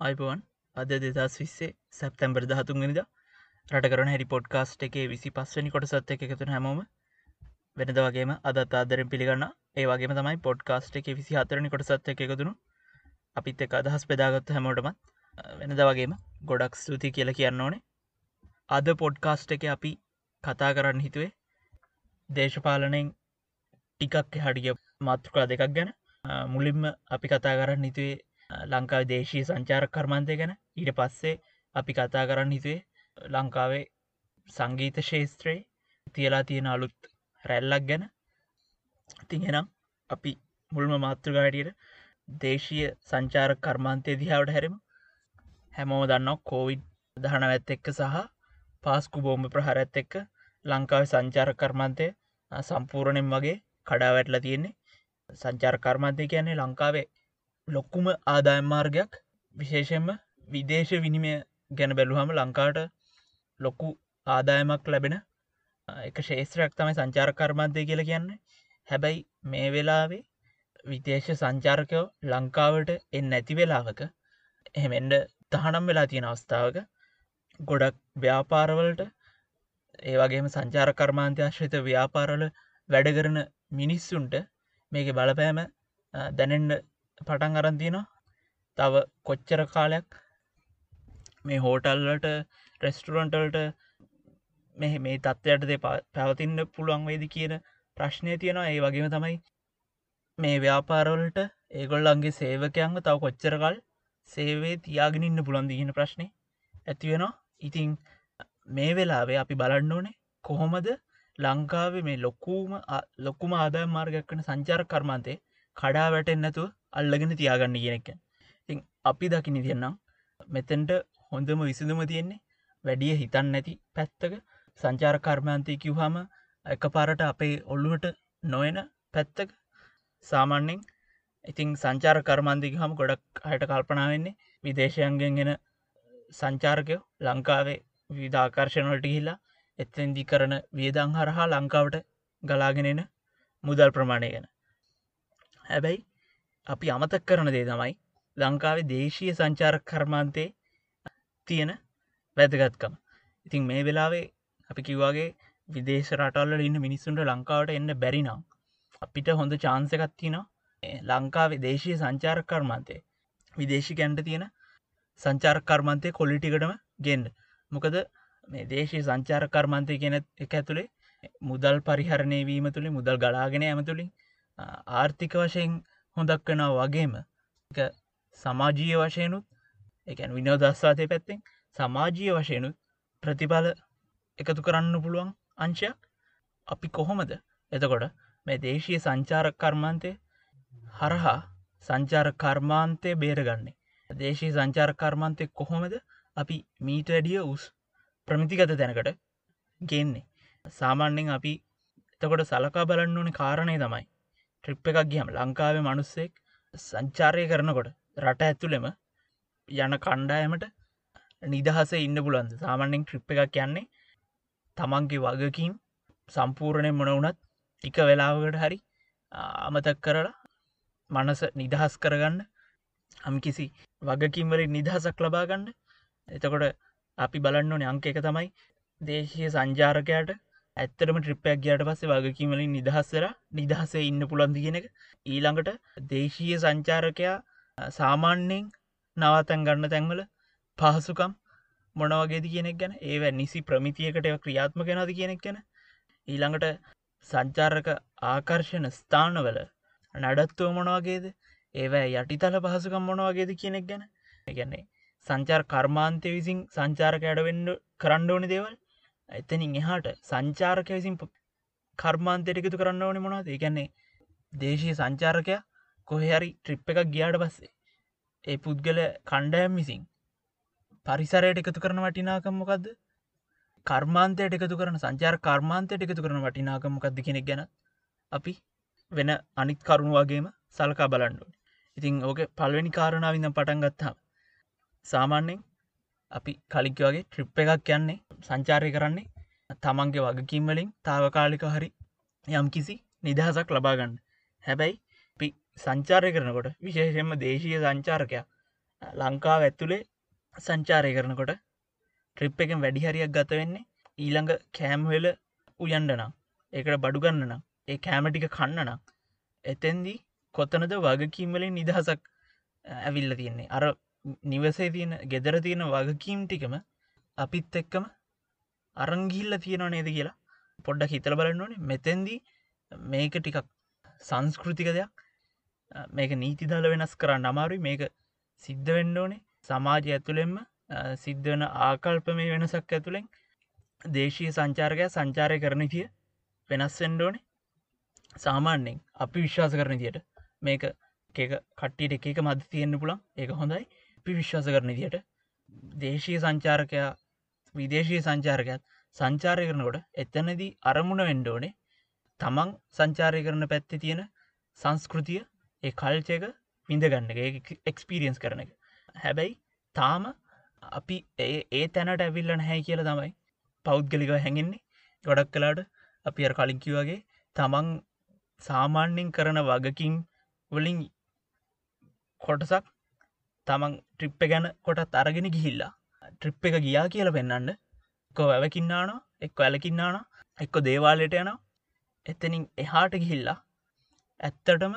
අයිපුවන් අද දෙදස් විස්සේ සැප්තැම්බර් දහතුන්ගනිද රට කරන හැරි පොඩ්කාස්ට් එකේ විසි පස්වනි කොට සත් එක එකතුන හැමෝම වෙනද වගේම අදත් ආදරෙන් පිළිගන්න. ඒවාගේම තමයි පොඩ්කාස්ට් එක විසි හතරනි කොට සත් එක එකතුුණු අපිත් එක අදහස් පෙදාගත්ත හැමෝටමත් වෙනද වගේම ගොඩක් ස්තුති කියල කියන්න ඕනේ. අද පොඩ්කාස්ට් එක අපි කතා කරන්න හිතුවේ දේශපාලනෙන් ටිකක් හඩිය මාතෘකා දෙකක් ගැන. මුලින්ම අපි කතා කරන්න හිතුවේ ලංකාව දේශී සංචාර කර්මන්තය ගැන. ඊට පස්සේ අපි කතා කරන්න හිතුවේ ලංකාවේ සංගීත ශේස්ත්‍රයේ තියලා තියෙන අලුත් රැල්ලක් ගැන. තිහෙනම් අපි මුල්ම මාතෘගාටියට දේශීය සංචාර කර්මාන්තය දිහාවට හැරම. හැමෝම දන්නවා කෝවිඩ් දහන ඇත් එක්ක සහ පාස්කු බෝම්භ ප්‍රහරඇත් එක්ක ලංකාව සංචාර කර්මාන්තය සම්පූර්ණයෙන් වගේ කඩා වැටලා තියෙන්නේ. සංචාර කර්මාන්තය කියන්නේ ලංකාවේ ලොක්කුම ආදායම් මාර්ගයක්. විශේෂෙන්ම විදේශ විනිමය ගැන බැලුහම ලංකාට ලොක්කු ආදායමක් ලැබෙන එක ශේත්‍රයක් තමයි සංචාර කර්මාන්තය කියල කියන්නේ. හැබැයි මේ වෙලාවේ විදේශ සංචාරකයෝ ලංකාවට එන්න නැති වෙලාවක එහෙමෙන්ඩ තහනම් වෙලා තියෙන අවස්ථාවක ගොඩක් ව්‍යාපාරවලට ඒවගේම සංචාර කර්මාන්තයශ්‍රිත ව්‍යාපාරල වැඩ කරන මිනිස්සුන්ට මේක බලපෑම දැනෙන්ඩ පටන් අරන්තිනවා තව කොච්චර කාලයක් මේ හෝටල්ලට රෙස්ටරන්ටල්ට මෙ මේ තත්ත්වයටද පැවතින්න පුළුවන් වේද කියන ප්‍රශ්නය තියෙනවා. ඒ වගේම තමයි මේ ව්‍යාපාරවලට ඒගොල්ලන්ගේ සේවකයන්ව තව කොච්චරකල් සේවේ තියාගෙන ඉන්න පුළන්ද කියන ප්‍රශ්නය ඇතිවෙනවා ඉතිං මේ වෙලාවේ අපි බලන්න ඕනේ කොහොමද ලංකාවේ මේ ලොක්කූම ලොකුම ආදාය මාර්ගයක් වන සංචාර කර්මාන්තේ කඩා වැටෙන් නැතුව අල්ලගෙන තියාගන්න කියනෙක ති අපි දකිනි තියන්නම් මෙතැන්ට හොඳම විසිදුම තියෙන්නේ වැඩිය හිතන් නැති පැත්තක සංචාර කර්මාන්තය කිව්හම එක පාරට අපේ ඔල්ලුවට නොයන පැත්තක සාමාන්‍යෙන් ඉතිං සංචාර කර්මාන්තික හම ගොඩක් හයට කල්පනාවෙන්නේ විදේශයන්ගෙන් ගෙන සංචාරකයෝ ලංකාවේ විධාකර්ශණවලට හිල්ලා එත්තෙන්දි කරන වියදං හරහා ලංකාවට ගලාගෙනෙන මුදල් ප්‍රමාණය ගැන. හැබැයි අපි අමතක් කරන දේ තමයි ලංකාවේ දේශීය සංචාර කර්මාන්තයේ තියෙන වැදගත්කම. ඉතින් මේ වෙලාවේ අපි කිව්වාගේ විදේශ රටල්ල ඉන්න මිනිස්සුන්ට ලංකාවට එන්න බැරිනම් අපිට හොඳ චාන්සකත්තිනවා ලංකාවේ දේශීය සංචාර කර්මාන්තය. විදේශිකැන්ට තියෙන සංචාර කර්මාන්තය කොල්ලිටිකටම ගෙන්ඩ මොකද මේ දේශී සංචාර කර්මාන්තය කියෙන එක ඇතුළේ මුදල් පරිහරණය වීම තුළි මුදල් ගලාගෙන ඇමතුළින් ආර්ථික වශයෙන් හොඳක් වෙනවා වගේම. සමාජීය වශයනුත් එකන් විනෝදස්වාතය පැත්තෙන් සමාජීය වශයනුත් ප්‍රතිඵල එකතු කරන්න පුළුවන් අංශයක්. අපි කොහොමද? එතකොට මේ දේශීය සංචාරක කර්මාන්තය හරහා සංචාර කර්මාන්තය බේරගන්නේ. දේශී සංචාර කර්මාන්තය කොහොමද? අපි මීට වැඩිය උස් ප්‍රමිතිගත තැනකට ගෙන්නේ. සාමාන්‍යෙන් අපි එතකොට සලකා බලන්න ඕනි කාරණය තමයි ට්‍රිප් එකක් ගියම ලංකාවේ මනුස්සෙක් සංචාරය කරනකොට රට ඇතුළෙම යන කණ්ඩායමට නිදහස ඉන්න පුලන්ද සාමාන්‍යෙන් ට්‍රිප් එකක් කියන්නේ තමන්ගේ වගකින් සම්පූර්ණය මොන වනත් ටික වෙලාවකට හරි අමතක් කරලා මනස නිදහස් කරගන්න අම කිසි වගකින්වලින් නිදහසක් ලබාගන්න එතකොට අපි බලන්න ඕන අංක එක තමයි දේශය සංචාරකයට ඇත්තරම ට්‍රිප්පයක් ගයාට පස්සේ වගකීමලින් නිදහස්සර නිදහසේ ඉන්න පුළන්දි කියෙනෙක ඊළඟට දේශීය සංචාරකයා සාමාන්‍යයෙන් නවතැන් ගන්න තැන්වල පහසුකම් මොනවගේද කියනෙක් ගැන ඒව නිසි ප්‍රමිතියකට ක්‍රියාත්ම කෙනද කියනෙක් ගැන. ඊළඟට සංචාරක ආකර්ශණ ස්ථානවල නඩත්තුව මොනවගේද ඒවැ යටිතල පහසුකම් මොනවගේද කියනෙක් ගැන. ගැන්නේ සංචාර කර්මාන්තය විසින් සංචාරක ඇඩවෙන්න කරන්න ඕනි දේවල්. එතනින් එහාට සංචාරකය විසින් කර්මාන්තයට එකතු කරන්න ඕන මොනවද? ඒගැන්නේ දේශය සංචාරකයා කොහරි ට්‍රිප් එකක් ගියාට පස්සේ ඒ පුද්ගල කණ්ඩෑම් විසින් පරිසරයට එකතු කරන වටිනාකම්මොකක්ද කර්මාන්තයට එකතු කරන සංචාර කර්මාන්තයට එකතු කරන වටිනාකමොකක්ද කෙනෙක් ගැන අපි වෙන අනිත් කරුණු වගේම සලකා බලන්නුව ඉතිං ඕක පල්වෙනි කාරණාවිඳ පටන් ගත්තා සාමාන්‍යෙන් අපි කලික් වගේ ට්‍රිප් එකක් යන්නේ සංචාරය කරන්නේ තමන්ගේ වගකින්වලින් තාවකාලික හරි යම් කිසි නිදහසක් ලබාගන්න හැබැයි පි සංචාරය කරනකොට විශේෂෙන්ම දේශීය සංචාරකයා ලංකාව ඇත්තුළේ සංචාරය කරනකොට ට්‍රිප් එකෙන් වැඩිහරියක් ගත වෙන්නේ ඊළඟ කෑම්වෙල උයන්ඩනම් ඒකට බඩු ගන්නනම් ඒ කෑමටික කන්නනම් එතැන්දී කොත්තනද වගකීම්වලින් නිදහසක් ඇවිල්ල තියෙන්නේ? අර නිවසේ තියෙන ගෙදර තියෙන වගකීම් ටිකම අපිත් එක්කම අරංගිල්ල තියෙනවා නේද කියලා පොඩ්ඩක් හිතල බලන්න ඕනේ. මෙතැන්දී මේක ටිකක් සංස්කෘතික දෙයක්. මේක නීතිදල වෙනස් කරන්න අමාරුයි. මේක සිද්ධ වෙන්න ඕනේ. සමාජය ඇතුළෙෙන්ම සිද්ධ වන ආකල්ප මේ වෙනසක් ඇතුළෙන් දේශීය සංචාරකය සංචාරය කරන තිය වෙනස් වෙන්ඩෝනේ සාමාන්‍යෙන් අපි විශ්වාස කරන තියට මේක එක කට්ටියට එක එක මද තියෙන්න්න පුළන් ඒක හොඳයි. අපි විශ්වාස කරන තියට දේශීය සංචාරකයා විදේශී සංචාරකයත් සංචාරය කරනකොට එතනදී අරමුණ වෙන්ඩෝනේ තමන් සංචාරය කරන පැත්ති තියෙන සංස්කෘතිය ඒ කල්චයක විඳගන්න එක්ස්පිරියන්ස් කරන එක. හැබැයි තාම අපි ඒ ඒ තැනට ඇවිල්ලන හැ කියල තමයි පෞද්ගලික හැඟෙන්නේ. ගොඩක් කලාට අපි අර කලින්කි වගේ තමන් සාමාන්‍යෙන් කරන වගකින් වලින් කොටසක් තමන් ට්‍රිප්ප ගැන කොටත් අරගෙන ගිහිල්ලා ට්‍රිප් එක ගියා කියල පෙන්න්න එක්කො වැැවකින්නාන එක්ක ඇලකින්නාන එක්කො දේවාලට යන එතනින් එහාට ගිහිල්ලා ඇත්තටම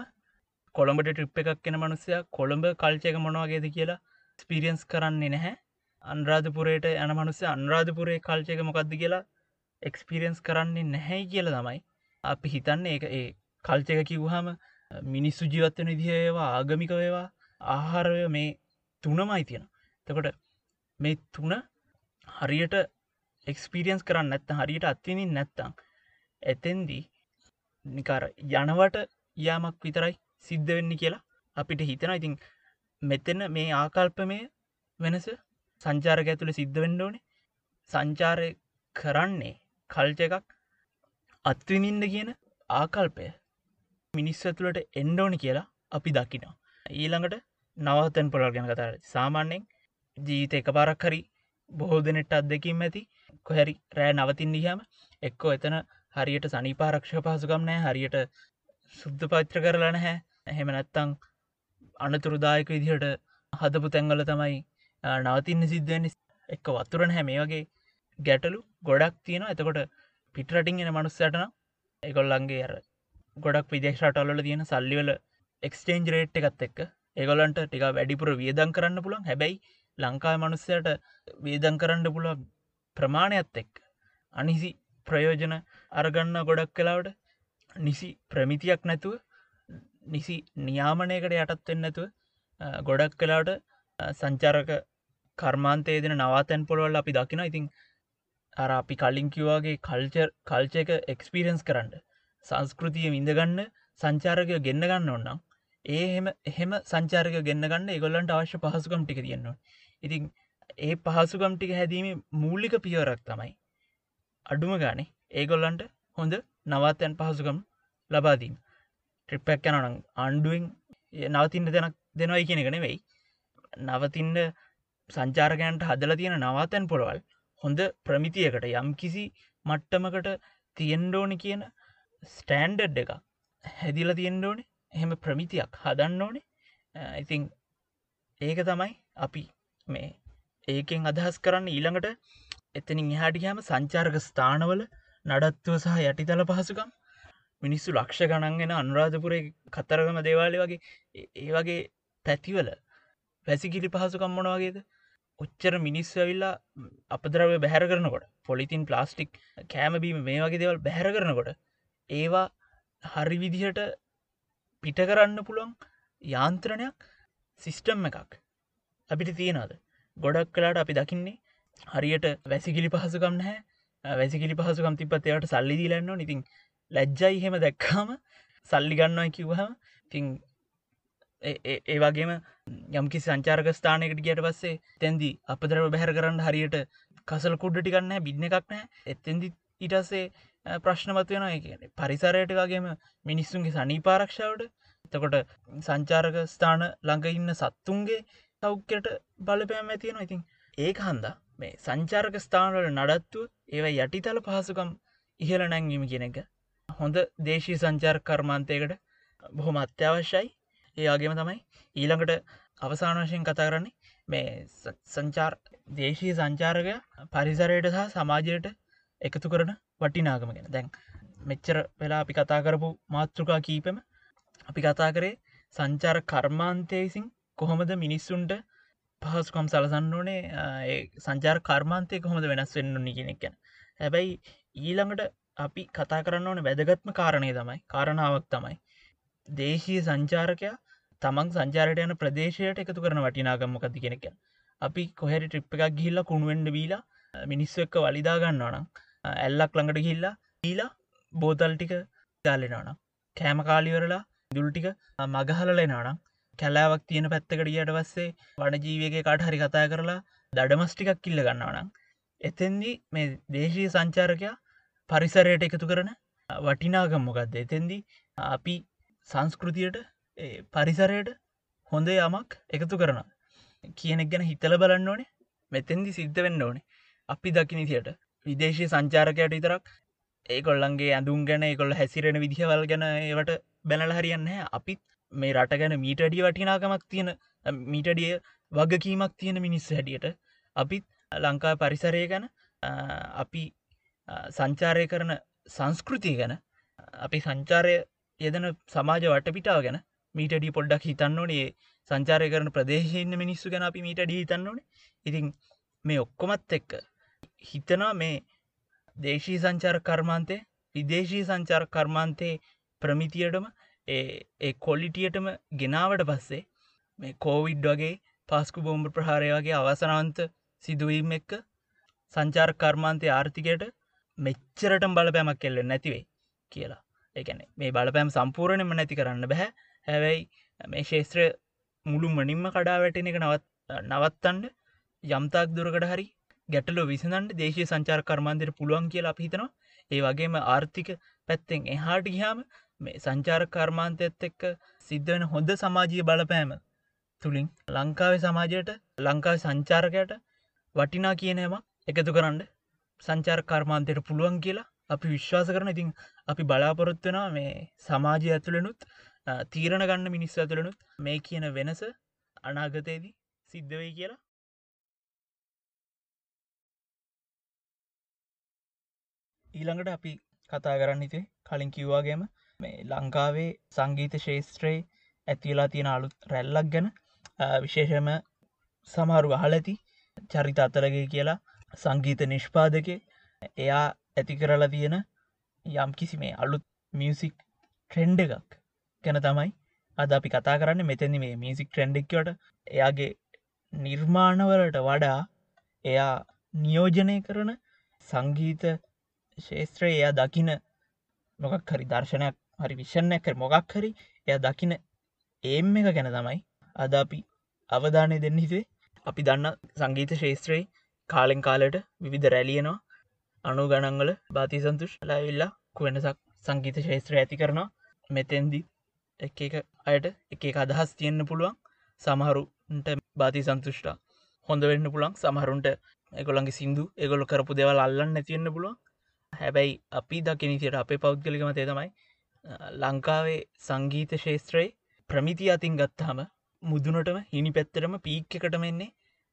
කොළඹට ට්‍රිප් එකක් කෙන මනුස්සය කොළඹ කල්චයක මොනවාගේද කියලා ස්පිරියන්ස් කරන්නේ නැහැ. අන්රාධපුරයට යන මනුස්සේ අන්රාධපුරේ කල්චයක මොකක්ද කියලා එක්ස්පිරියන්ස් කරන්නේ නැහැ කියල තමයි අපි හිතන්නේ. ඒ ඒ කල්චක කිව්හම මිනිස්සු ජීවත්වන දිහේවා ආගමික වේවා ආහාරය මේ තුනමයි තියෙන. තකොට මේ තුන හරියට එක්ස්පිරියන්ස් කරන්න ඇත්ත හරියට අත්තිනින් නැත්තං ඇතෙන්දී නිකාර යනවට යාමක් විතරයි සිද්ධ වෙන්න කියලා අපිට හිතන ඉතින් මෙතන මේ ආකල්පමය වෙනස සංචාරක ඇතුළ සිද්ධ වෙන්න ඕනේ. සංචාරය කරන්නේ කල්ච එකක් අත්විනින්ද කියන ආකල්පය මිනිස්ස ඇතුළට එන්ඩෝනි කියලා අපි දකිනවා. ඊළඟට නවතැන් පොරල් ගැන කතාර සාමාන්‍යෙන් ජීවිත එක පාරක් හරි බොහෝ දෙනෙට අත්දකිම් ඇති. කොහැරි රෑ නවතින් දිහම එක්කෝ එතන හරියට සනිපාරක්ෂ පහසුකම් නෑ හරියට සුද්ධ පත්‍ර කරලා නැහැ. එහෙම නැත්තං අනතුරුදායක විදිහට හදපු තැංගල තමයි නවතින්න සිද්ධවෙන්න එක්ක වත්තුරන හැ මේ වගේ ගැටලු ගොඩක් තියෙන එතකොට පිටරටින් එන මනුස්සයටන එකොල්ලන්ගේ අර ගොඩක් විදේශටල්ල තියෙන සල්ලිවල එක්ස්ටේන්ජ් රේට් එකත් එක්ක ඒගොලන්ට ටික වැඩිපුර වියදන් කරන්න පුළන් හැබැයි ලංකාය මනුස්සයට වේදන් කරන්න පුළ ප්‍රමාණයත් එක් අනිසි ප්‍රයෝජන අරගන්න ගොඩක් කලාවට නිසි ප්‍රමිතියක් නැතුව නිසි නියාමනයකට යටත්වෙන්න නැතුව ගොඩක් කලාට සංචාරක කර්මාන්තේ දෙන නවාතැන් පොළොවල් අපි දකින ඉතින් අර අපි කලින්කිවාගේ කල්චර් කල්ච එක එක්ස්පිරන්ස් කරන්න සංස්කෘතිය විඳගන්න සංචාරකය ගෙන්න්න ගන්න ඔන්නම් ඒහෙම එහෙම සංචාරක ගෙන්න්න ගන්න ඒගොල්ලන්ට අවශ්‍ය පහසුකම් ටික තියෙන්නවා ඉතින් ඒ පහසුකම් ටික හැදීම මූල්ලික පියවරක් තමයි අඩුම ගානේ ඒගොල්ලන්ට හොඳ නවත්තයන් පහසුකම් ලබාදීම ට්‍රිප්පැක් යනනම් අන්ඩුවෙන් නවතින්න දෙනක් දෙනවයි කියෙන එක නෙවෙයි. නවතින්න සංචාරකයන්ට හදල තියෙන නවාතැන් පොළවල් හොඳ ප්‍රමිතියකට යම් කිසි මට්ටමකට තියෙන්ඩෝනි කියන ස්ටෑන්ඩඩ් එක හැදිල තියෙන්ඩෝනේ එහෙම ප්‍රමිතියක් හදන්න ඕනේ. ඉතිං ඒක තමයි අපි මේ ඒකෙන් අදහස් කරන්න ඊළඟට එතනින් එහාටිකෑම සංචාර්ක ස්ථානවල නඩත්තුව සහ යටිතල පහසුකම් මිනිස්සු ලක්ෂ ගණන්ගෙන අනුරාධපුරේ කතරගම දේවාලය වගේ ඒ වගේ පැතිවල පැසිකිලි පහසුකම් මොන වගේද? ඔච්චර මිනිස්ස ඇවිල්ලා අපදරව බැහැර කරනකොට පොලිතින් ප්ලාස්ටික් කෑමබීම මේ වගේ දෙවල් බැහැර කරනකොට ඒවා හරි විදිහට පිට කරන්න පුළුවන් යාන්ත්‍රණයක් සිිස්ටම් එකක්. අපිට තියෙනද ගොඩක් කලාට අපි දකින්නේ හරියට වැසිකිලි පහසුකම් නැහැ. වැසිකිලි පහසුකම් තිපත් එයට සල්ලි දීලන්න ඉතින් ලැජ්ජයි හෙම දැක්කාම සල්ලි ගන්නවා කිව්හම තිං ඒ වගේම යම්කි සංචාරක ස්ථානයකට ගියට පස්සේ තැන්දි අපදරව බැහර කරන්න හරියට කසල් කුඩ්ඩ ටිකන්න බින්න එකක් නෑ එත්තෙන්දි ඉටස්සේ ප්‍රශ්නමත් වෙන කියන පරිසරයට වගේම මිනිස්සුන්ගේ සනීපාරක්ෂාවට. එතකොට සංචාරක ස්ථාන ළඟ ඉන්න සත්තුන්ගේ සෞඛ්‍යයට බලපෑම් ඇතියෙන ඉතින්. ඒක හන්දා. මේ සංචාරක ස්ථානවල නඩත්තුව ඒව යටිතල පහසුකම් ඉහල නැංවීම කියන එක. හොඳ දේශී සංචාර කර්මාන්තයකට බොහොම අත්‍යවශ්‍යයි. ඒ වගේම තමයි ඊළඟට අවසාන වශයෙන් කතා කරන්නේ මේ සංචාර් දේශී සංචාරකය පරිසරයට සහ සමාජයට එකතු කරන වටිනාගම ගෙන. දැන් මෙච්චර වෙලා අපි කතා කරපු මාතෘකා කීපම අපි කතා කරේ සංචාර කර්මාන්තයසින් කොහොමද මිනිස්සුන්ට පහසුකම් සලසන්න ඕනේ? සංචාර කර්මාන්තය කොහොමද වෙනස් වෙන්න නි කෙනෙක් ගැන. හැබැයි ඊළඟට අපි කතා කරන්න ඕන වැදගත්ම කාරණය තමයි කාරණාවක් තමයි. දේශීය සංචාරකයා තමන් සංචාරයට යන ප්‍රදේශයට එකතු කරන වටිනාගම්මකති කෙනෙක අපි කොහැරි ට්‍රිප් එකක් ගිහිල්ලා කුණුවෙන්ඩ බීලා මිනිස්සු එක්ක වලිදා ගන්නවනම් ඇල්ලක් ළඟට ගිල්ලා ඊලා බෝතල් ටික දාලෙනවනම් කෑම කාලිවරලා දුල්ටික මගහලලෙනවනම් කැලාවක් තියෙන පැත්තකටියට පස්සේ වනජීවගේ කාට හරි කතා කරලා දඩමස්ටිකක් කිල්ල ගන්නවනම් එතෙන්දි මේ දේශී සංචාරකයා පරිසරයට එකතු කරන වටිනාගම්මොකක්ද එතෙන්දි අපි සංස්කෘතියට පරිසරයට හොඳ යමක් එකතු කරන කියනෙක් ගැන හිතල බලන්න ඕනේ. මෙතැන්දි සිද්ධ වෙන්න ඕනේ. අපි දකිනිතියට විදේශය සංචාරකයට විතරක් ඒකොල්ලන්ගේ ඇඳුම් ගැන කොල්ල හැසිරෙන විදිහවල් ගැන ඒවට බැනල හරියන්න අපිත් මේ රට ගැන මීටඩිය වටිනාකමක් තියෙන මීටඩිය වගකීමක් තියෙන මිනිස් හැටියට අපිත් ලංකා පරිසරය ගැන අපි සංචාරය කරන සංස්කෘතිය ගැන අපි සංචාරය යෙදන සමාජ වටපිටාව ගැන මීටඩි පොඩ්ඩක් හිතන්න ඕනේ. සංචාරය කරන ප්‍රදේශයන්න මිනිස්සු ගැන අපි මීටඩි හිතන්න ඕනේ. ඉතින් මේ ඔක්කොමත් එක්ක හිතනවා මේ දේශී සංචාර කර්මාන්තය විදේශී සංචාර කර්මාන්තයේ ප්‍රමිතියටම ඒ කොල්ලිටියටම ගෙනාවට පස්සේ මේ කෝවිඩ් වගේ පස්කු බෝම්බ ප්‍රහාරය වගේ අවසනාන්ත සිදුවීම එක්ක සංචාර කර්මාන්තය ආර්ථිකයට මෙච්චරටම් බලපෑමක් කෙල්ල නැතිවේ කියලා. එකන මේ බලපෑම් සම්පූර්ණයම නැති කරන්න බැහැ හැවැයි මේ ශේත්‍ර මුළු මනින්ම කඩා වැටෙන එක නවත් නවත්තන්ඩ යම්තාක් දුරකට හරි ගැටලෝ විසඳන්ට දේශය සංචාර කර්මාන්තයට පුළුවන් කියලා අපිහිතනවා ඒ වගේම ආර්ථික පැත්තෙන් එහාට ගිහාම මේ සංචාර කර්මාන්තයත් එක්ක සිද්ධවෙන හොඳ සමාජීය බලපෑම තුළින් ලංකාවේ සමාජයට ලංකාව සංචාරකයට වටිනා කියනයම එකතු කරන්න සංචාර කර්මාන්තයට පුළුවන් කියලා අපි විශ්වාස කරන. ඉතින් අපි බලාපොරොත්වෙනවා මේ සමාජය ඇතුළෙනුත් තීරණ ගන්න මිනිස් ඇතුළෙනුත් මේ කියන වෙනස අනාගතයේදී සිද්ධවෙයි කියලා. ඊළඟට අපි කතා කරන්න ඉතිේ කලින් කිව්වාගේම මේ ලංකාවේ සංගීත ශේෂත්‍රයේ ඇතිවෙලා තියෙන අලුත් රැල්ලක් ගැන විශේෂම සමහරු අහලඇති චරිත අතරගේ කියලා සංගීත නිෂ්පාදක. එයා ඇති කරලා තියෙන යම් කිසි මේ අලුත් මියසික් ට්‍රෙන්ඩ එකක් ගැන තමයි අද අපි කතා කරන්න. මෙතැනි මේ මියසික් ට්‍රෙන්ඩෙක්වට එයාගේ නිර්මාණවලට වඩා එයා නියෝජනය කරන සංගීත ශේත්‍රය එයා දකින මොකක් හරි දර්ශනයක් හරි විශ්ෂණයක් කර මොකක් හරි එය දකින ඒම් එක ගැන තමයි අද අපි අවධානය දෙන්න හිතේ අපි දන්න සංගීත ශේත්‍රයේ කාලෙන් කාලට විවිධ රැලියනවා අනු ගණන්වල බාති සන්තුෂ් ලයිල්ලා කුවෙනසක් සංගීත ශේත්‍ර ඇති කරනවා. මෙතෙන්දි එක එක අයට එක අදහස් තියෙන්න්න පුළුවන්. සමහරුන්ට බාති සන්තුෂ්ටා හොඳ වෙන්න පුළන් සමහරුන්ට එකොළන්ගේ සිින්දු එගොල කරපු දෙවල් අල්ලන්න තියෙන්න්න පුළුවන්. හැබැයි අපි දකිනිතියට අපේ පෞද්ගලිකම තේ තමයි ලංකාවේ සංගීත ශේත්‍රයේ ප්‍රමිති අතින් ගත්තාම මුදුනටම හිනි පැත්තරම පීක් එකටම එන්නේ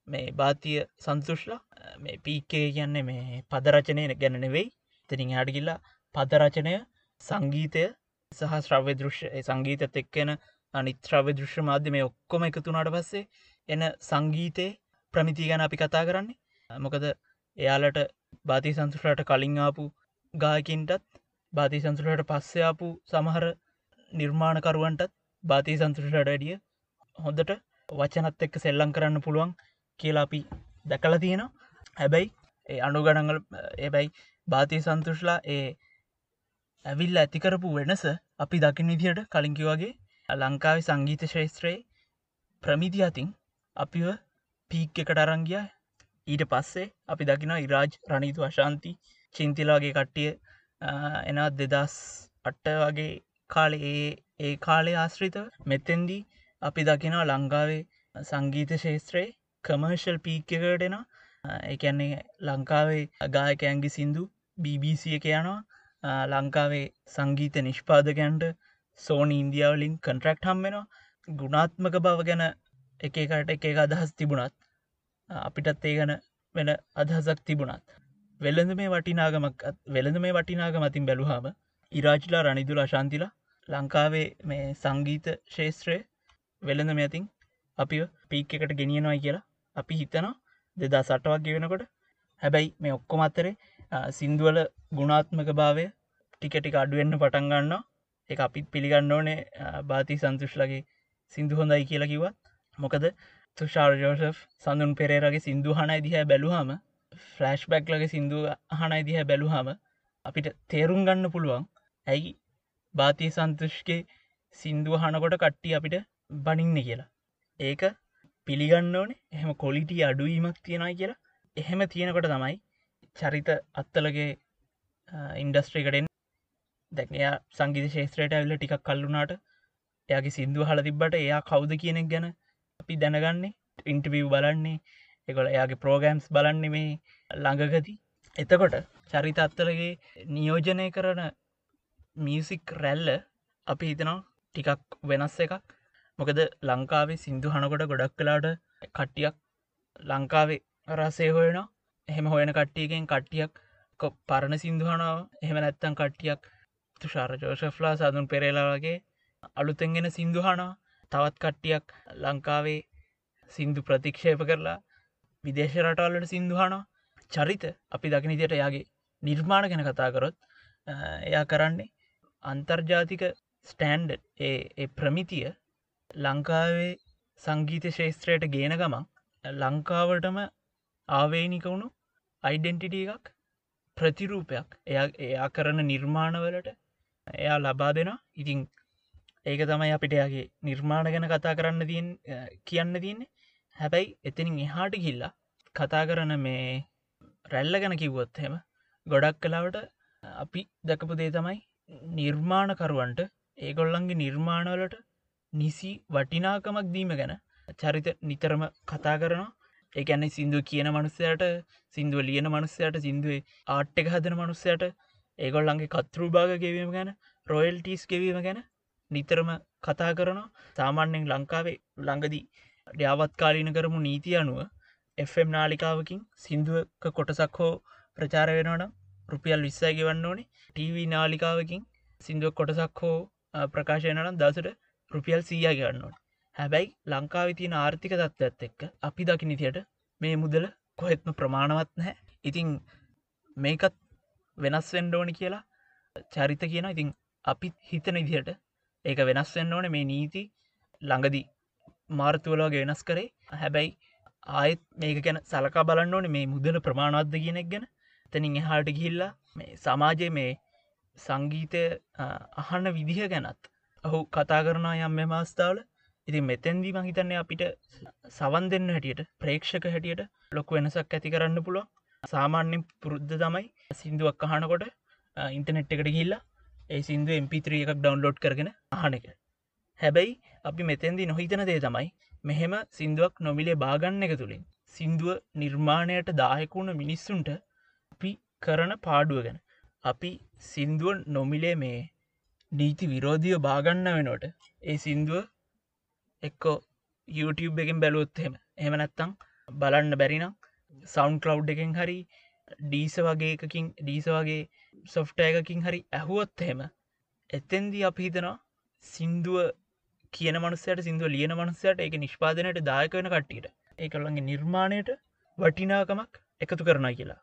මේ භාතිය සන්තුෂ්ලා. මේ පීක්කේ කියන්නේ මේ පදරචනය ගැන නෙවෙයි. තනින් හඩගිල්ලා පදරචනය සංගීතය සහ ශ්‍රව්‍ය දෘශ්‍ය සංගීතත් එක්කෙන අනිත්‍රව්‍ය දෘශ්‍ය මාධ්‍ය මේ ඔක්කොම එකතුනාට පස්සේ එන සංගීතය ප්‍රමිති ගැන අපි කතා කරන්නේ. මොකද එයාලට බාති සංසුරට කලින් ආපු ගායකින්ටත් බාති සංසුරට පස්සයාපු සමහර නිර්මාණකරුවන්ටත් බාති සංසුරට වැඩිය හොඳට වචනත් එක්ක සෙල්ලං කරන්න පුළුවන් කියලා අපි දැකල තියෙනවා. හැබැයි ඒ අනුගණගල් එබැයි බාති සන්තුෂ්ලා ඒ ඇවිල්ල ඇතිකරපු වෙනස අපි දකින විදියට කලින්කි වගේ ලංකාවේ සංගීත ශේත්‍රයේ ප්‍රමිති අතින් අපිව පීක් එකට අරංගිය ඊට පස්සේ අපි දකින ඉරාජ් රනිතු අශාන්ති චින්තිලාගේ කට්ටිය එනත් දෙදස් අට්ට වගේ කාලේ ඒ කාලේ ආශ්‍රිත මෙතෙන්දී අපි දකිනා ලංකාවේ සංගීත ශේත්‍රයේ කමර්ශල් පීක්කකටෙන එකන්නේ ලංකාවේ අගායකඇන්ගි සින්දු BBC එක යනවා. ලංකාවේ සංගීත නිෂ්පාදකයන්ට සෝනි ඉන්දියාවලින් කන්ට්‍රක්් හම්බෙනවා. ගුණාත්මක බව ගැන එකකට එක අදහස් තිබුණත් අපිටත් ඒ ගැන වෙන අදහසක් තිබුණත්. වෙළඳ මේ වටිනාගමක් වෙළඳ මේ වටිනාග මතින් බැලුහාම ඉරාජිලා රනිදුලා ශාන්තිලා ලංකාවේ මේ සංගීත ශේත්‍රය වෙළඳ මෙතින් අපි පීක් එකට ගෙනියනොයි කියලා අපි හිතනවා. දෙදා සටවක් ගෙවෙනකොට හැබැයි මේ ඔක්කොම අත්තරේ සින්දුවල ගුණාත්මක භාවය ටිකටික අඩුවෙන්න්න පටන්ගන්න එක අපිත් පිළිගන්න ඕනේ. බාති සන්තුෂ්ලගේ සිින්දු හොඳයි කියලා කිවත් මොකද තුෂාර් ජෝෂෆ් සඳුන් පෙරේරගේ සිින්දු හනයි දිහ බැලුහම ෆලස්් බැක් ලගේ සිින්දු හනයි දිහ බැලුහම අපිට තේරුම් ගන්න පුළුවන්. ඇයි? බාතිය සන්තුෂ්ගේ සිින්දුව හනකොට කට්ටි අපිට බනින්න කියලා. ඒක පිළිගන්න ඕනේ. එහෙම කොලිටි අඩුවීමක් තියෙනයි කියලා. එහෙම තියෙනකොට තමයි චරිත අත්තලගේ ඉන්ඩස්ට්‍රීකටෙන් දැකයා සංගීත ශේත්‍රයට ඇල්ල ටිකක් කල්ලුනාට එයාගේ සිින්දුව හල තිබ්බට එයා කවුද කියනෙක් ගැන අපි දැනගන්නේ ඉන්ටවිව් බලන්නේ එකොල එයාගේ ප්‍රෝගෑම්ස් බලන්නේ මේ ළඟගති එතකොට චරිතත්වලගේ නියෝජනය කරන මියසික් රැල්ල අපි හිතනවා ටිකක් වෙනස් එකක්. මොකද ලංකාවේ සිින්දු හනකොට ගොඩක් කලාට කට්ටියක් ලංකාවේ රසේ හොයන එහෙම හොයන කට්ටියගෙන් කට්ටියක් පරණ සිින්දුහනාව එහෙම නැත්තන් කට්ටියක් තුෂාර ජෝෂෆ්ලා සදුන් පෙරේලාගේ අලුතෙන්ගෙන සිින්දුහනා තවත් කට්ටියක් ලංකාවේ සින්දු ප්‍රතික්ෂේප කරලා විදේශ රටවල්ලට සිින්දුහනා චරිත අපි දකිනිතියට යාගේ නිර්මාණ ගැන කතා කරොත් එයා කරන්නේ අන්තර්ජාතික ස්ටෑන්ඩ් ඒ ප්‍රමිතිය ලංකාවේ සංගීත ශේස්ත්‍රයට ගේන ගමන් ලංකාවටම ආවේනිකවුණු අයිඩෙන්ටිටිය එකක් ප්‍රතිරූපයක් එයා එයා කරන නිර්මාණවලට එයා ලබා දෙෙන ඉතිං ඒක තමයි අපිටයාගේ නිර්මාණ ගැන කතා කරන්න තියෙන් කියන්න තියන්නේ. හැබැයි එතනින් එහාට කිල්ලා කතා කරන මේ රැල්ල ගැන කිව්වොත් හෙම ගොඩක් කලාවට අපි දැකපු දේ තමයි නිර්මාණකරුවන්ට ඒගොල්ලන්ගේ නිර්මාණවලට නිසි වටිනාකමක් දීම ගැන චරිත නිතරම කතා කරනවා. ඒඇන්නේ සිින්දුව කියන මනුස්සයට සිින්දුව ලියන මනුස්සයට සිින්දුවේ ආට්ට එක හදන මනුස්සයට ඒගොල්ලන්ගේ කතෘ භාග ගෙවීම ගැන රොයල්ටස් ගෙවීම ගැන නිතරම කතා කරනවා. සාමාන්‍යෙන් ලංකාවේ ළඟදී ්‍යාවත්කාලීන කරමු නීති අනුව FM නාලිකාවකින් සිින්දුවක කොටසක් හෝ ප්‍රචාර වෙනවනම් රුපියල් විස්සය ගෙවන්න ඕනේ. TV නාලිකාවකින් සිින්දුව කොටසක් හෝ ප්‍රකාශයනනම් දසට රුපියල් සීයා ගන්නවට හැබැයි ලංකාව තියන ආර්ථික තත්ත්වත් එක්ක අපි දකි නිතියට මේ මුදල කොහෙත්ම ප්‍රමාණවත් නැහැ. ඉතිං මේකත් වෙනස් වෙන්ඩෝනි කියලා චරිත කියන ඉතිං අපිත් හිතන ඉදිහට ඒක වෙනස් වෙන්න ඕන. මේ නීති ළඟදී මාර්තුවලගේ වෙනස් කරේ. හැබැයි ආයෙත් මේක ගැන සලකා බලන්න ඕන. මේ මුදල ප්‍රමාණවත්ද කියනෙක් ගැන. තැනින් එහාට ගිහිල්ලා මේ සමාජය මේ සංගීතය අහන්න විදිහ ගැනත් ඔහු කතා කරනා යම් මෙ මාස්ථාවල ඉති මෙතැන්දී මහිතන්නේ අපිට සවන් දෙන්න හැටියට ප්‍රේක්ෂක හැටියට ලොක වෙනසක් ඇති කරන්න පුළුව සාමාන්‍යෙන් පුරුද්ධ තමයි සිින්දුවක් අහනකොට ඉන්ටනෙට් එකට ගිල්ලා ඒ සිින්දු MP3 එකක් ඩවන්ලෝඩ් කරගෙන අහන එක. හැබැයි අපි මෙතැන්දි නොහිතන දේ තමයි මෙහෙම සිින්දුවක් නොමිලේ බාගන්න එක තුළින් සිින්දුව නිර්මාණයට දායකුණ මිනිස්සුන්ට අපි කරන පාඩුව ගැන. අපි සිින්දුව නොමිලේ මේ නීති විරෝධිය බාගන්න වෙනට ඒ සිින්දුව එක්කෝ YouTube එකෙන් බැලුවොත්හෙම එහම. නැත්තං බලන්න බැරිනම් සෞන්් කලව් එකෙන් හරි ඩීස වගේ එකකින් ඩීස වගේ සොෆ්ට එකකින් හරි ඇහුවොත් එහෙම එතෙන්දී අපි හිතනවා සින්දුව කියන මනුස්සයට සිින්දුව ලියන මනුස්සයට එක නිෂ්පාදනයට දායක වෙන කට්ටියට. ඒකළන්ගේ නිර්මාණයට වටිනාකමක් එකතු කරනා කියලා.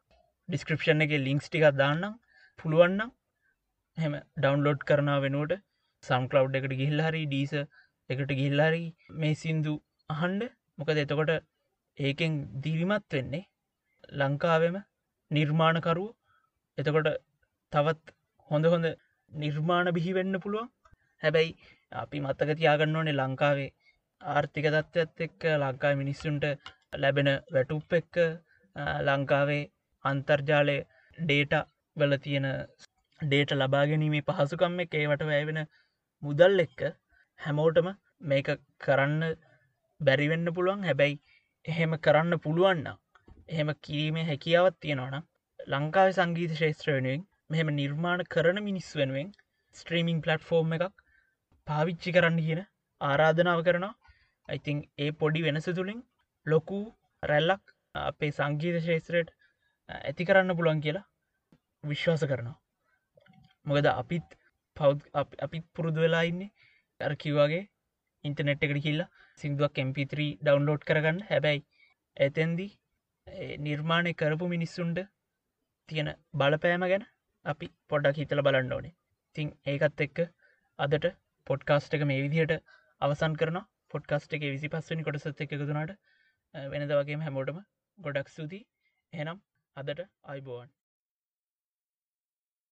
ඩිස්ක්‍රපෂන් එක ලිංක්ස් ටිකක් දාන්නම්. පුළුවන්නම් හෙම ඩවන්ලෝඩ් කරන වෙනුවට සම්කලව් එකට ගිහිල්හරි ඩීස එකට ගිල්ලාරි මේ සින්දු අහන්ඩ මොකද එතකොට ඒකෙන් දීවිමත් වෙන්නේ ලංකාවෙම නිර්මාණකරුව. එතකොට තවත් හොඳ හොඳ නිර්මාණ බිහිවෙන්න පුළුවන්. හැබැයි අපි මත්තක තියාගන්න ඕනේ ලංකාවේ ආර්ථික තත්ත්වත් එක්ක ලංකා මිනිස්සුන්ට ලැබෙන වැටුප් එක්ක ලංකාවේ අන්තර්ජාලය ඩේට වල තියෙන ඩේට ලබාගැනීමේ පහසුකම් එක ඒවට වැෑවෙන මුදල් එක්ක හැමෝටම මේක කරන්න බැරිවෙන්න පුළුවන්. හැබැයි එහෙම කරන්න පුළුවන්න එහෙම කිරීමේ හැකියාවත් තියෙනවනම් ලංකාව සංගීත ශේත්‍ර වෙනුවෙන් මෙහෙම නිර්මාණ කරන මිනිස් වෙනුවෙන් ස්ට්‍රීමිං පලට්ෆෝර්ම් එකක් පාවිච්චි කරන්න කියන ආරාධනාව කරනවා. ඉතිං ඒ පොඩි වෙනස තුළින් ලොකු රැල්ලක් අපේ සංගීත ශේත්‍රයට ඇති කරන්න පුළුවන් කියලා විශ්වාස කරනවා. මොකද අපිත් පෞද් අපිත් පුරුදු වෙලා ඉන්නේ ඇර කිව්වාගේ ඉන්ටනෙට් එකට කිල්ලා සිින්දුවක් MP3 ඩවන්ලෝඩ් කරගන්න. හැබැයි ඇතැන්දි නිර්මාණය කරපු මිනිස්සුන්ට තියෙන බලපෑම ගැන අපි පොඩක් හිතල බලන්න ඕනේ. තිං ඒකත් එක්ක අදට පොඩ්කාස්ට් එක මේ විදිහට අවසන් කරන පොඩ්කාස්ට් එක විසි පස්සනි කොටසත් එකතුනාට වෙනද වගේ හැමෝටම ගොඩක් සූති එනම් අදට අයිබෝවන්